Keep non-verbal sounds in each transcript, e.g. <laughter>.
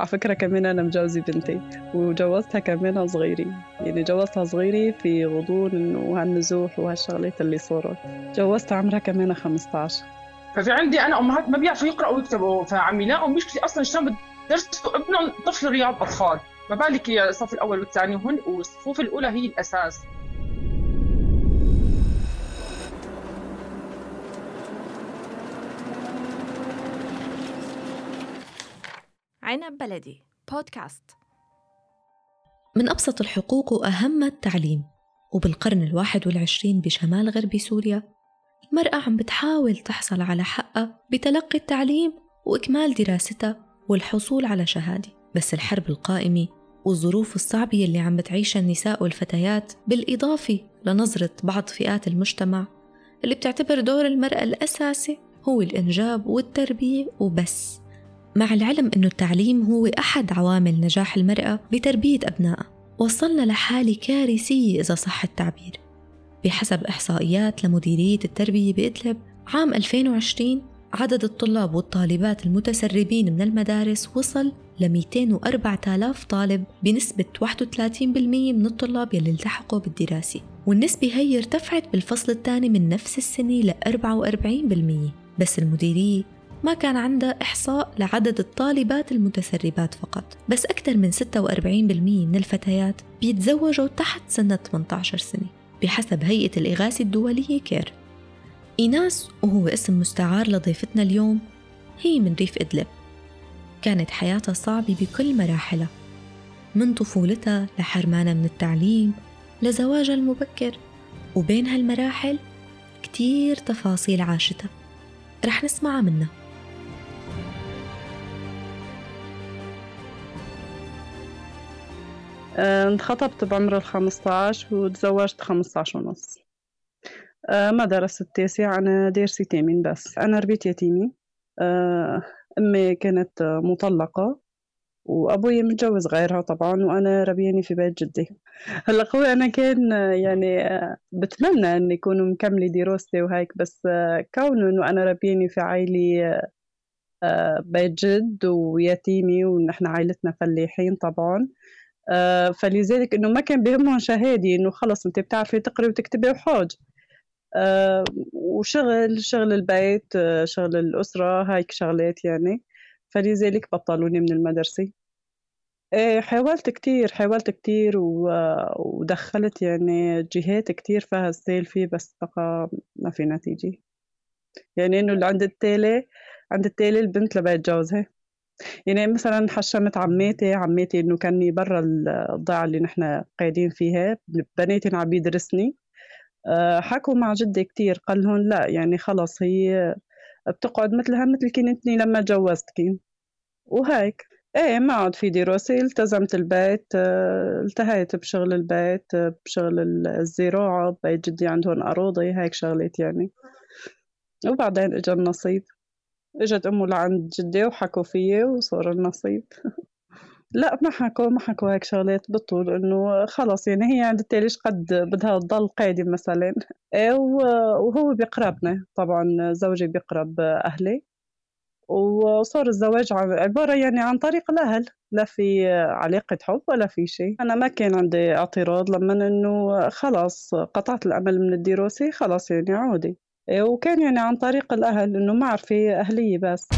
على فكرة كمان أنا مجوزة بنتي وجوزتها كمان صغيرة يعني جوزتها صغيرة في غضون وهالنزوح وهالشغلات اللي صارت. جوزتها عمرها كمان 15 ففي عندي أنا أمهات ما بيعرفوا يقرأوا ويكتبوا فعم يلاقوا مشكلة أصلا شلون بدرسوا ابنهم طفل رياض أطفال. ما بالك الصف الأول والثاني وهن والصفوف الأولى هي الأساس. عنب بلدي. بودكاست. من أبسط الحقوق وأهمها التعليم. وبالقرن الواحد والعشرين بشمال غربي سوريا المرأة عم بتحاول تحصل على حقها بتلقي التعليم وإكمال دراستها والحصول على شهادة. بس الحرب القائمة والظروف الصعبة اللي عم بتعيشها النساء والفتيات بالإضافة لنظرة بعض فئات المجتمع اللي بتعتبر دور المرأة الأساسي هو الإنجاب والتربية وبس. مع العلم أنه التعليم هو أحد عوامل نجاح المرأة بتربية أبنائها وصلنا لحالة كارثية إذا صح التعبير. بحسب إحصائيات لمديرية التربية بإدلب عام 2020 عدد الطلاب والطالبات المتسربين من المدارس وصل ل 204 آلاف طالب بنسبة 31% من الطلاب يلي التحقوا بالدراسة. والنسبة هي ارتفعت بالفصل الثاني من نفس السنة ل 44% بس المديرية ما كان عندها إحصاء لعدد الطالبات المتسربات فقط بس أكثر من 46% من الفتيات بيتزوجوا تحت سن 18 سنة بحسب هيئة الإغاثة الدولية كير. إيناس وهو اسم مستعار لضيفتنا اليوم هي من ريف إدلب. كانت حياتها صعبة بكل مراحلها من طفولتها لحرمانها من التعليم لزواجها المبكر وبين هالمراحل كتير تفاصيل عاشتها. رح نسمعها منها. انخطبت بعمر الخمسطاش وتزوجت خمسطاش ونص. آه، ما درست التاسع أنا دارسة تامن بس. أنا ربيت يتيمي. آه، أمي كانت مطلقة وأبوي متجوز غيرها طبعا وأنا ربياني في بيت جدي. هلا خوي أنا كان يعني بتمنى أن يكونوا مكملي دراستي وهيك بس كونه أنه أنا ربياني في عائلة بيت جد ويتيمي ونحن عائلتنا فلاحين طبعا فلذلك إنه ما كان بهمهم شهادي إنه خلص أنت بتعرفي تقري وتكتبي وحاج. آه، وشغل شغل البيت آه، شغل الأسرة هايك شغلات يعني. فلذلك بطلوني من المدرسة. إيه حاولت كتير حاولت كتير ودخلت يعني جهات كتير فيها فيه بس بقى ما في نتيجة. يعني إنه اللي عند التالي عند التالي البنت لبيت جوزها. يعني مثلا حشمت عماتي عماتي إنه كاني برا الضيعة اللي نحن قاعدين فيها بناتي عم بيدرسني. آه، حكوا مع جدي كتير قال لهم لا يعني خلص هي بتقعد مثلها مثل كنتني لما تجوزتكي. وهيك. إيه ما عاد في دراسة التزمت البيت آه، التهيت بشغل البيت آه، بشغل الزراعة بيت جدي عندهم أراضي هيك شغلات يعني. وبعدين اجى النصيب. اجت أمه لعند جدي وحكوا فيي وصار النصيب. <laughs> لا ما حكوا ما حكوا هيك شغلات بالطول إنه خلص يعني هي عند ليش قد بدها تضل قاعدة مثلا. <laughs> إيه، وهو بيقربنا طبعا زوجي بيقرب أهلي. وصار الزواج عبارة يعني عن طريق الأهل لا في علاقة حب ولا في شيء. أنا ما كان عندي اعتراض لما أنه خلاص قطعت الأمل من الدراسة خلاص يعني عودي. وكان يعني عن طريق الأهل إنه ما في أهلية بس.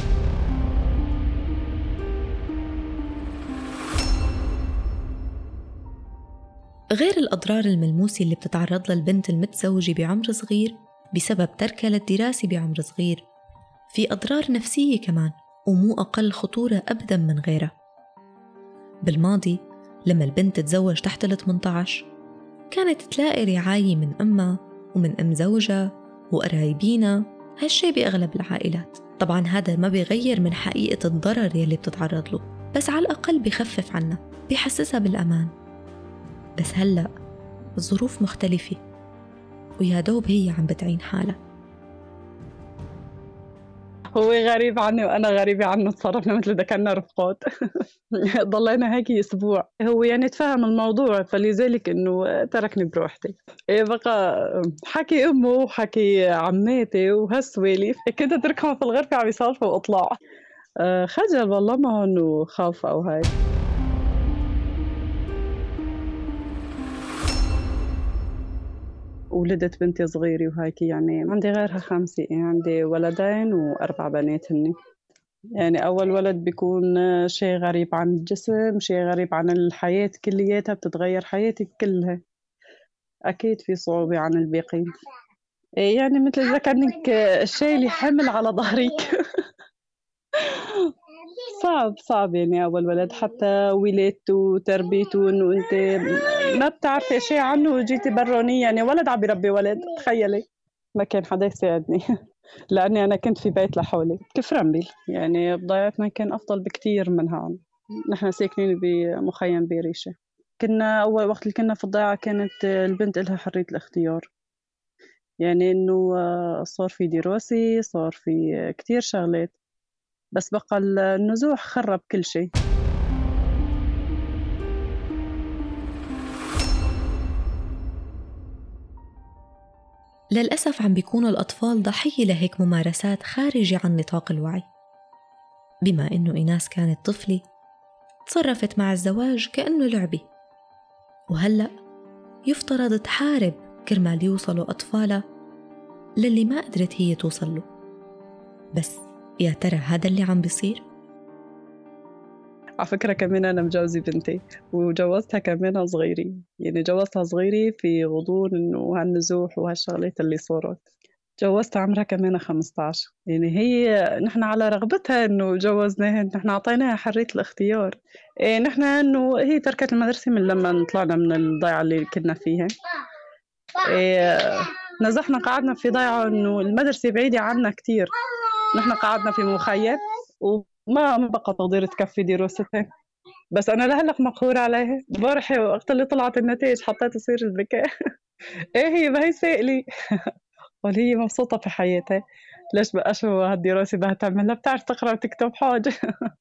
غير الأضرار الملموسة اللي بتتعرض لها البنت المتزوجة بعمر صغير بسبب تركها للدراسة بعمر صغير. في أضرار نفسية كمان ومو أقل خطورة أبدا من غيرها. بالماضي لما البنت تتزوج تحت ال 18 كانت تلاقي رعاية من أمها ومن أم زوجها وقرايبينا. هالشي بأغلب العائلات. طبعا هذا ما بيغير من حقيقة الضرر يلي بتتعرض له بس على الأقل بخفف عنا بيحسسها بالأمان. بس هلأ الظروف مختلفة ويا دوب هي عم بتعين حالها. هو غريب عني وأنا غريبة عنه تصرفنا مثل اذا كنا رفقات. <laughs> ضلينا هيك أسبوع. هو يعني تفهم الموضوع فلذلك إنه تركني بروحتي إيه بقى حكي أمه وحكي عماتي وهالسوالف كنت أتركهم في الغرفة عم يسولفوا وأطلع. آه، خجل والله ما إنه خاف أو هاي ولدت بنتي صغيرة وهيك يعني عندي غيرها خمسة يعني عندي ولدين وأربع بنات هني. يعني أول ولد بيكون شيء غريب عن الجسم شيء غريب عن الحياة كلياتها بتتغير حياتك كلها. أكيد في صعوبة عن الباقين إيه، يعني مثل إذا كأنك شايلة حمل على ظهرك <laughs> صعب صعب يعني أول ولد حتى ولادته وتربيته إنه أنت ما بتعرفي شيء عنه وجيتي برونية يعني ولد عم يربي ولد تخيلي. ما كان حدا يساعدني. <laughs> لأني أنا كنت في بيت لحالي كيف رمبل يعني بضيعتنا كان أفضل بكتير من هون. نحن ساكنين بمخيم بيريشة كنا أول وقت اللي كنا في الضيعة كانت البنت إلها حرية الاختيار. يعني إنه صار في دراسة صار في كتير شغلات. بس بقى النزوح خرب كل شيء. للأسف عم بيكونوا الأطفال ضحية لهيك ممارسات خارجة عن نطاق الوعي. بما إنه إيناس كانت طفلة تصرفت مع الزواج كأنه لعبة. وهلأ يفترض تحارب كرمال يوصلوا أطفالها للي ما قدرت هي توصل له. بس يا ترى هذا اللي عم بيصير؟ على فكرة كمان أنا مجوزة بنتي وجوزتها كمان صغيرة. يعني جوزتها صغيرة في غضون إنه هالنزوح وهالشغلات اللي صارت. جوزتها عمرها كمان 15 يعني هي نحن على رغبتها إنه جوزناها نحن أعطيناها حرية الاختيار. إيه نحن إنه هي تركت المدرسة من لما طلعنا من الضيعة اللي كنا فيها. إيه نزحنا قعدنا في ضيعة إنه المدرسة بعيدة عنا كتير. نحن قعدنا في مخيم وما ما بقى تقدر تكفي دراستها بس أنا لهلأ مقهورة عليها. البارحه وقت اللي طلعت النتائج حطيت يصير البكاء <laughs> إيه هي؟ ما هي سائلة قال هي مبسوطة في حياتها ليش بقى شو هالدراسة بدها تعملها؟ بتعرف تقرأ وتكتب حاجة؟ <laughs>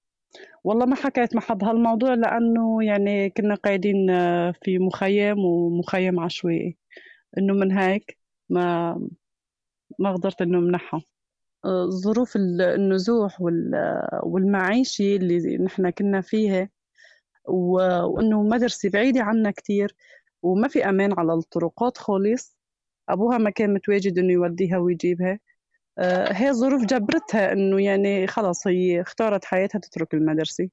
والله ما حكيت مع حد هالموضوع لأنه يعني كنا قاعدين في مخيم ومخيم عشوائي. إنه من هيك ما ما قدرت إنه منحها ظروف النزوح والمعيشة اللي نحن كنا فيها وإنه مدرسة بعيدة عنا كتير وما في أمان على الطرقات خالص. أبوها ما كان متواجد إنه يوديها ويجيبها. آه، هي ظروف جبرتها إنه يعني خلص هي اختارت حياتها تترك المدرسة.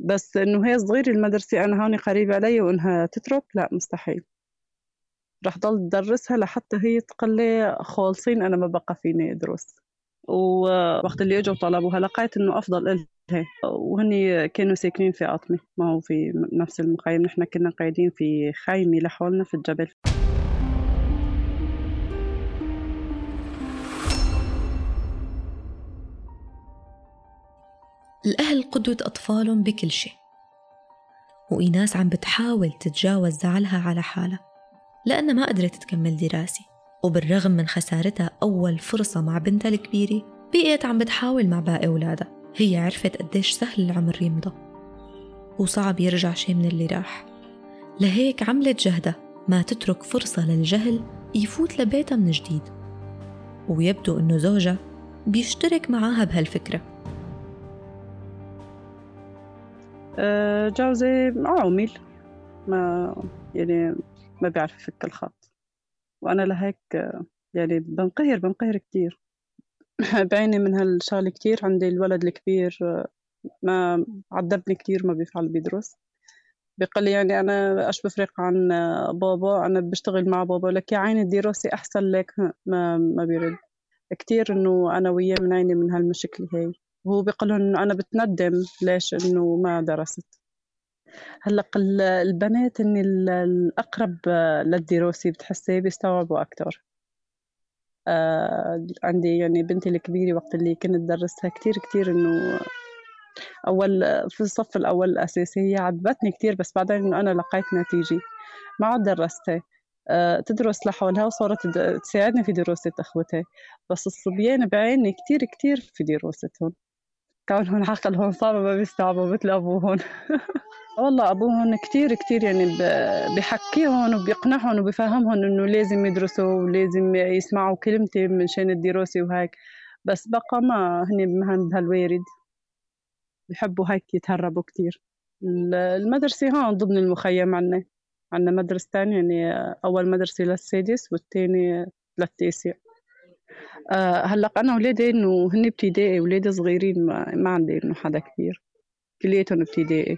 بس إنه هي صغيرة المدرسة أنا هون قريبة علي وإنها تترك لا مستحيل. رح ضل تدرسها لحتى هي تقلي خالصين أنا ما بقى فيني أدرس. ووقت اللي اجوا طلبوها لقيت إنه أفضل إلها. وهني كانوا ساكنين في قطمة ما هو في نفس المخيم نحن كنا قاعدين في خيمة لحالنا في الجبل. الأهل قدوة أطفالهم بكل شيء. وإيناس عم بتحاول تتجاوز زعلها على حالها. لأنها ما قدرت تكمل دراسة. وبالرغم من خسارتها أول فرصة مع بنتها الكبيرة بقيت عم بتحاول مع باقي أولادها. هي عرفت قديش سهل العمر يمضى. وصعب يرجع شي من اللي راح. لهيك عملت جهدها ما تترك فرصة للجهل يفوت لبيتها من جديد. ويبدو إنه زوجها بيشترك معاها بهالفكرة. أه جوزي عامل ما يعني ما بيعرف يفك الخط. وأنا لهيك يعني بنقهر بنقهر كتير. <laughs> بعيني من هالشغلة كتير عندي الولد الكبير ما عذبني كتير ما بيفعل بيدرس. بيقول لي يعني أنا إيش بفرق عن بابا أنا بشتغل مع بابا لك يا عيني الدراسة أحسن لك. ما ما بيرد. كتير إنه أنا وياه بنعاني من هالمشكلة هاي وهو بيقول إنه أنا بتندم ليش إنه ما درست. هلا البنات إن الأقرب للدراسة بتحسي بيستوعبوا أكتر. آه عندي يعني بنتي الكبيرة وقت اللي كنت درسها كتير كتير إنه أول في الصف الأول الأساسي هي عذبتني كتير بس بعدين إنه أنا لقيت نتيجة. ما عاد درستها. آه تدرس لحالها وصارت تساعدني في دراسة أخوتها. بس الصبيان بعيني كتير كتير في دراستهم كونهم عقلهم صعب ما بيستوعبوا مثل أبوهم <laughs> والله أبوهم كتير كتير يعني بحكيهم وبيقنعهم وبفهمهم إنه لازم يدرسوا ولازم يسمعوا كلمتي مشان الدراسة وهيك. بس بقى ما هني مهم بهالوارد يحبوا هيك يتهربوا كتير. المدرسة هون ضمن المخيم عنا. عنا مدرستين يعني أول مدرسة للسادس والتاني للتاسع. هلا أنا ولادي إنه هن ابتدائي ولادي صغيرين ما, ما عندي إنه حدا كبير. كلياتهم ابتدائي.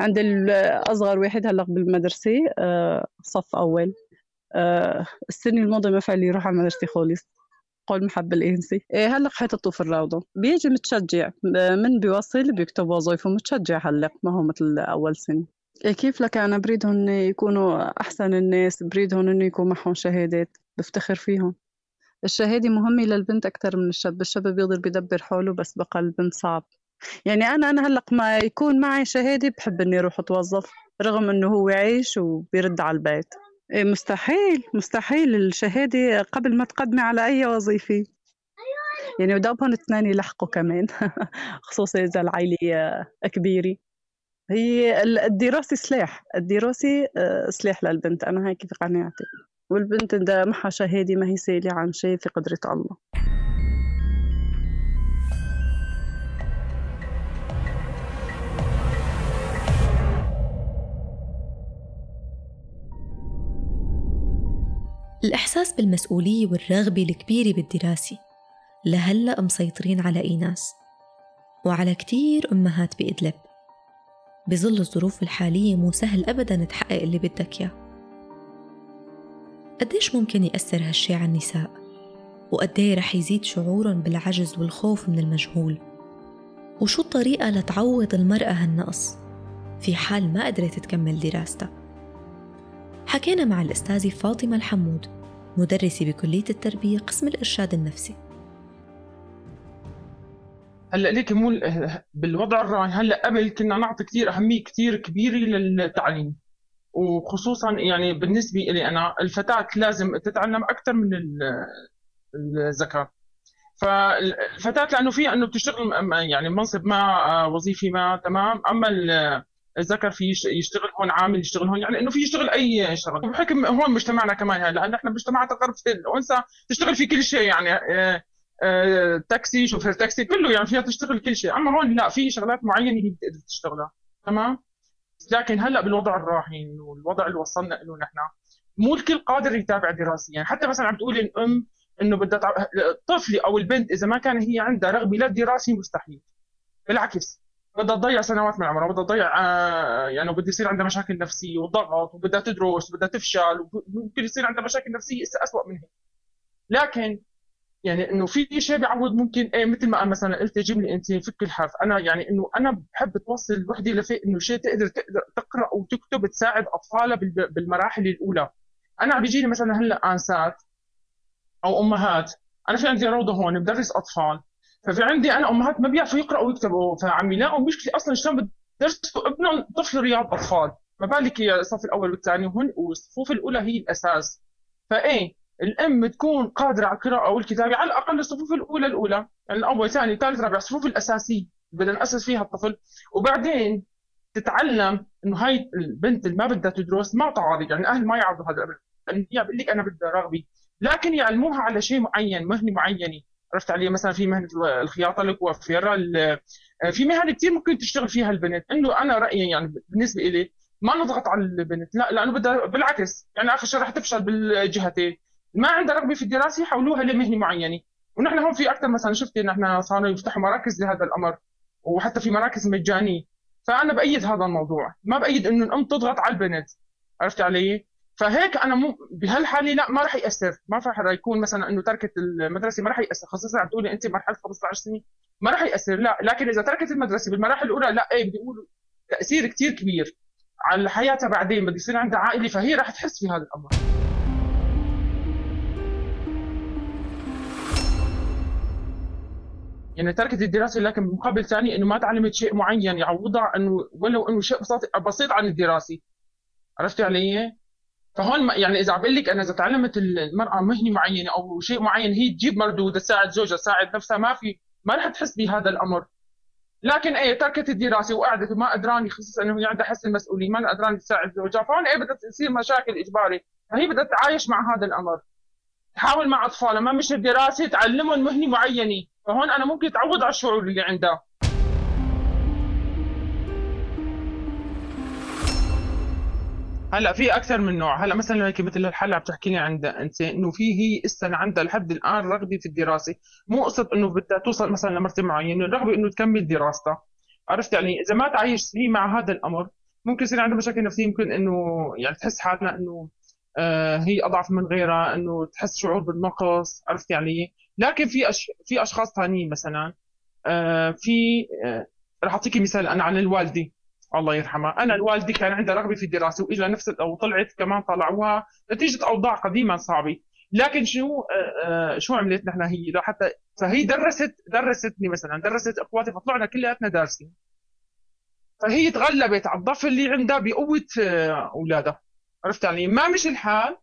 عند الأصغر واحد هلا بالمدرسة أه صف أول. أه السنة الماضية ما فعل يروح على المدرسة خالص. قول محب الإنسي. إيه هلق حيطته في الروضة. بيجي متشجع. من بيوصل بيكتب وظيفه متشجع هلق ما هو مثل أول سنة إيه كيف لك أنا بريدهم يكونوا أحسن الناس بريدهم إنه يكون معهم شهادات؟ بفتخر فيهم. الشهادة مهمة للبنت أكثر من الشاب الشاب بيقدر بيدبر حاله بس بقى البنت صعب. يعني أنا أنا هلق ما يكون معي شهادة بحب إني أروح أتوظف رغم إنه هو عايش وبيرد على البيت. إيه، مستحيل مستحيل الشهادة قبل ما تقدمي على أي وظيفة. يعني ودابهم اثنين يلحقوا كمان <laughs> خصوصا إذا العائلة كبيرة. هي الدراسة سلاح الدراسة آه، سلاح للبنت. أنا هيك في قناعتي والبنت إذا معها شهادة ما هي سالة عن شيء في قدرة الله. الإحساس بالمسؤولية والرغبة الكبيرة بالدراسة لهلأ مسيطرين على إيناس وعلى كتير أمهات بإدلب. بظل الظروف الحالية مو سهل أبدا تحقق اللي بدك إياه. قديش ممكن يأثر هالشي على النساء؟ وقديه رح يزيد شعورهم بالعجز والخوف من المجهول؟ وشو الطريقة لتعوض المرأة هالنقص؟ في حال ما قدرت تكمل دراستها. حكينا مع الأستاذة فاطمة الحمود مدرسة بكلية التربية قسم الإرشاد النفسي. هلا ليك مو بالوضع الراهن هلا قبل كنا نعطي كثير أهمية كثير كبيرة للتعليم. وخصوصا يعني بالنسبة لي أنا الفتاة لازم تتعلم أكثر من الذكر فالفتاة لأنه في أنه بتشتغل يعني منصب ما وظيفي ما تمام؟ أما الذكر في يشتغل هون عامل يشتغل هون يعني إنه في يشتغل أي شغل. بحكم هون مجتمعنا كمان هلا لأن إحنا مجتمع تقرب الأنثى تشتغل في كل شيء يعني آه، آه، تاكسي شوفير تاكسي كله يعني فيها تشتغل كل شيء. أما هون لا في شغلات معينة هي بتقدر تشتغلها تمام؟ لكن هلأ بالوضع الراهن والوضع اللي وصلنا له نحن مو الكل قادر يتابع دراسيا. يعني حتى مثلا عم تقول الأم إنه بدها الطفل أو البنت إذا ما كان هي عندها رغبة للدراسه مستحيل. بالعكس بدها تضيع سنوات من عمرها بدها تضيع آه، يعني وبده يصير عندها مشاكل نفسية وضغط وبدها تدرس وبدها تفشل وممكن يصير عندها مشاكل نفسية اسوء من هيك لكن يعني إنه في شيء بيعوض ممكن إيه مثل ما مثلا قلت لي أنت فك الحرف أنا يعني إنه أنا بحب توصل الوحده لفي إنه شيء تقدر تقدر تقرأ وتكتب تساعد أطفالها بالمراحل الأولى. أنا بيجيني مثلا هلأ آنسات أو أمهات. أنا في عندي روضة هون بدرس أطفال. ففي عندي أنا أمهات ما بيعرفوا يقرأوا ويكتبوا. فعم يلاقوا مشكلة أصلا شلون بدرسوا ابنهم طفل رياض أطفال. ما بالك الصف الأول والثاني وهن والصفوف الأولى هي الأساس. فإيه الأم تكون قادرة على القراءة والكتابة على الأقل الصفوف الأولى الأولى يعني الأول ثاني ثالث رابع الصفوف الأساسية بدنا نأسس فيها الطفل. وبعدين تتعلم إنه هاي البنت اللي ما بدها تدرس ما تعارض يعني الاهل ما يعرضوا هذا الأمر. هي بقول لك أنا بدي رغبي لكن يعلموها على شيء معين مهنة معينة. عرفت علي؟ مثلا في مهنة الخياطة الكوافير في مهن كثير ممكن تشتغل فيها البنت. إنه أنا رأيي يعني بالنسبة لي ما نضغط على البنت لا لأنه بدها بالعكس يعني آخر شيء رح تفشل بالجهتين. ما عندها رغبه في الدراسة يحولوها لمهنة معينة. ونحن هون في أكثر مثلا شفت نحن صاروا يفتحوا مراكز لهذا الأمر وحتى في مراكز مجانية. فأنا بأيد هذا الموضوع. ما بأيد إنه الأم تضغط على البنت. عرفت علي؟ فهيك أنا مو بهالحالة لا ما راح يأثر. ما راح يكون مثلا إنه تركت المدرسة ما راح يأثر. خاصه عم تقولي أنت مرحلة 15 سنة. ما راح يأثر لا. لكن إذا تركت المدرسة بالمراحل الأولى لا. إيه بدي أقول تأثير كثير كبير على حياتها بعدين. بده يصير عندها عائلة فهي راح تحس في هذا الأمر. يعني تركت الدراسة لكن بمقابل ثاني إنه ما تعلمت شيء معين. يعوضها إنه ولو إنه شيء بسيط عن الدراسة. عرفتي علي؟ فهون يعني إذا عم لك أنا إذا تعلمت المرأة مهنة معينة أو شيء معين هي تجيب مردود تساعد زوجها تساعد نفسها ما في ما رح تحس بهذا الأمر. لكن إيه تركت الدراسة وقعدت وما قدراني خصوصا إنه هي عندها حس المسؤولية ما قدراني تساعد زوجها. فهون إيه بدها تصير مشاكل إجباري. فهي بدها تتعايش مع هذا الأمر. تحاول مع اطفاله ما مش الدراسة تعلمهم مهنة معينة. فهون أنا ممكن تعوض على الشعور اللي عندها. هلأ في أكثر من نوع. هلأ مثلا هيك مثل الحاله عم تحكي لي عندها انت إنه في هي إسا عندها لحد الآن رغبة في الدراسة. مو قصة إنه بدها توصل مثلا لمرتبة معينة الرغبة إنه تكمل دراستها. عرفت يعني؟ إذا ما تعايشت هي مع هذا الأمر ممكن يصير عندها مشاكل نفسية ممكن إنه يعني تحس حالها إنه هي أضعف من غيرها إنه تحس شعور بالنقص عرفت يعني؟ لكن في أش... في أشخاص ثانيين مثلا آه في آه رح اعطيكي مثال أنا عن الوالدة الله يرحمها. أنا الوالدة كان عندها رغبة في الدراسة واجا نفس أو طلعت كمان طلعوها نتيجة أوضاع قديما صعبة. لكن شو آه, آه، شو عملت نحن هي؟ لحتى فهي درست درستني مثلا درست إخواتي فطلعنا كلياتنا دارسين. فهي تغلبت على الضعف اللي عندها بقوة آه، أولادها. عرفت يعني؟ ما مش الحال.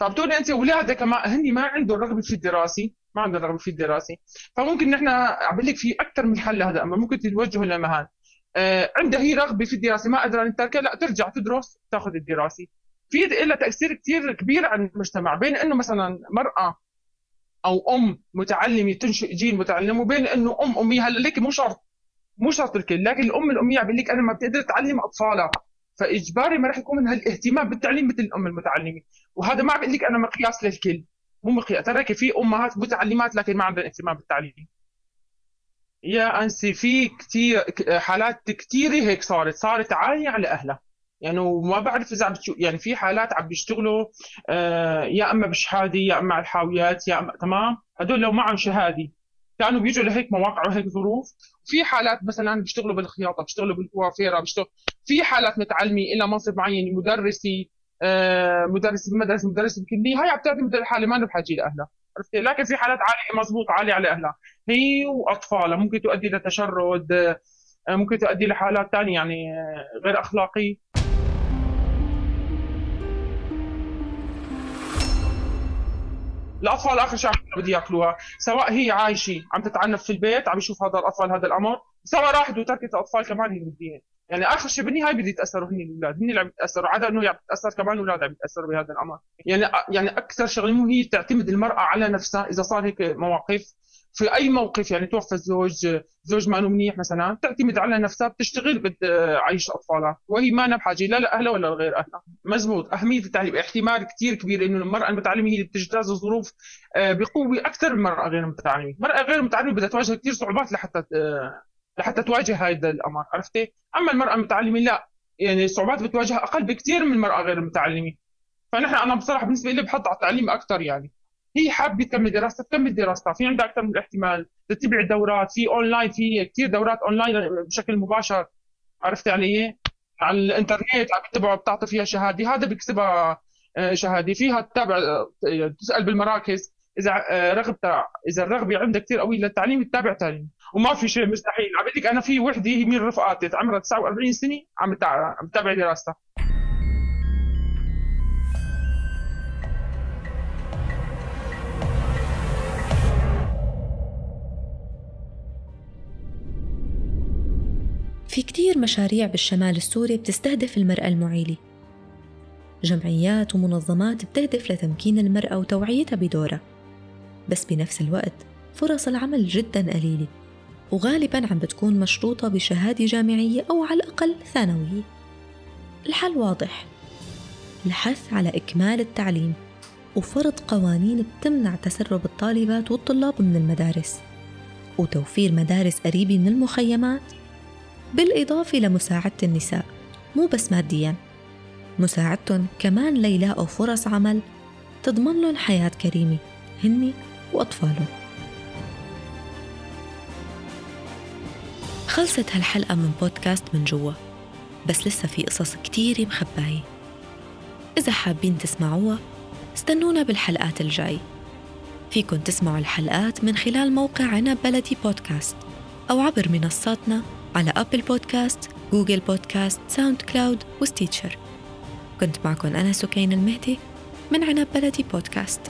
فبتقولي أنت أولادك ما هن ما عندهم رغبة في الدراسة ما عندهم رغبة في الدراسة. فممكن نحن عم لك في أكثر من حل هذا أما ممكن توجهوا لمهام آه عندها هي رغبة في الدراسة ما قادره ان تركها لا ترجع تدرس تاخذ الدراسة. في لها تأثير كثير كبير على المجتمع بين إنه مثلا مرأة أو أم متعلمة تنشئ جيل متعلم وبين إنه أم أمية. هلا ليك مو شرط مو شرط الكل لكن الأم الأمية عم لك أنا ما بتقدر تعلم أطفالها. فإجباري ما راح يكون من هالاهتمام بالتعليم مثل الأم المتعلمه وهذا ما عم لك أنا مقياس للكل مو مقياس ترى في أمهات متعلمات لكن ما عندهم اهتمام بالتعليم. يا أنسي في كثير حالات كثيره هيك صارت صارت عالية على أهلها. يعني وما بعرف إذا عم يعني في حالات عم بيشتغلوا آه يا أما بشهادة يا أما على الحاويات يا أما تمام؟ هدول لو معهم شهادة كانوا بيجوا لهيك مواقع وهيك ظروف. في حالات مثلا بيشتغلوا بالخياطة بيشتغلوا بالكوافيره بيشتغلوا في حالات متعلمة إلى منصب معين مدرسي آه مدرس بمدرسة مدرس بكلية هاي عم تعتمد الحاله ما بحاجه لاهلها عرفت لكن في حالات عالية مضبوط عالية على أهلها. هي وأطفالها ممكن تؤدي لتشرد آه، ممكن تؤدي لحالات ثانية يعني آه، غير أخلاقية. الأطفال آخر شيء بده يأكلوها سواء هي عايشة عم تتعنف في البيت عم يشوف هذا الأطفال هذا الأمر سواء راحت وتركت الأطفال كمان هي بديهم يعني آخر شيء بالنهايه بده يتاثروا هن الأولاد هن اللي عم يتاثروا عدا إنه عم تتاثر كمان الأولاد عم يتاثروا بهذا الأمر. يعني يعني أكثر شغلة هي تعتمد المرأة على نفسها إذا صار هيك مواقف في أي موقف يعني توفى الزوج زوج ما منيح مثلا تعتمد على نفسها بتشتغل بتعيش أطفالها وهي ما بحاجه لا لأهلها ولا لغير أهلها. مزبوط. أهمية التعليم احتمال كثير كبير إنه المرأة المتعلمة هي اللي بتجتاز الظروف آه، بقوة أكثر من المراه غير المتعلمه المراه غير المتعلمه بدها تواجه كثير صعوبات لحتى لحتى تواجه هذا الأمر عرفتي؟ أما المرأة المتعلمة لا يعني الصعوبات بتواجهها أقل بكثير من المرأة غير المتعلمة. فنحن أنا بصراحة بالنسبة لي بحط على التعليم أكثر يعني. هي حابة تكمل دراستها تكمل دراستها في عندها أكثر من الاحتمال تتبع دورات في اونلاين في كثير دورات اونلاين بشكل مباشر. عرفت علي؟ على الإنترنت عم تتبع بتعطي فيها شهادة. هذا بيكسبها آه، شهادة. فيها تتابع آه، تسأل بالمراكز. إذا آه، رغبتها إذا الرغبة عندها كثير قوية للتعليم تتابع تعليم. وما في شيء مستحيل. عم قلك أنا في وحدة هي من رفقاتي عمرها 49 سنة عم تتابع دراستها. في كتير مشاريع بالشمال السوري بتستهدف المرأة المعيلة. جمعيات ومنظمات بتهدف لتمكين المرأة وتوعيتها بدورها. بس بنفس الوقت فرص العمل جدا قليلة وغالبا عم بتكون مشروطة بشهادة جامعية أو على الأقل ثانوية. الحل واضح الحث على إكمال التعليم وفرض قوانين بتمنع تسرب الطالبات والطلاب من المدارس وتوفير مدارس قريبة من المخيمات بالإضافة لمساعدة النساء مو بس مادياً. مساعدتهم كمان ليلاقوا فرص عمل تضمن لهم حياة كريمة هني وأطفالهم خلصت هالحلقة من بودكاست من جوا بس لسه في قصص كتيرة مخباية إذا حابين تسمعوها استنونا بالحلقات الجاي. فيكن تسمعوا الحلقات من خلال موقع عنب بلدي بودكاست أو عبر منصاتنا على Apple Podcast، Google Podcast، SoundCloud و Stitcher. كنت معكم أنا سكين المهدي من عنب بلدي بودكاست.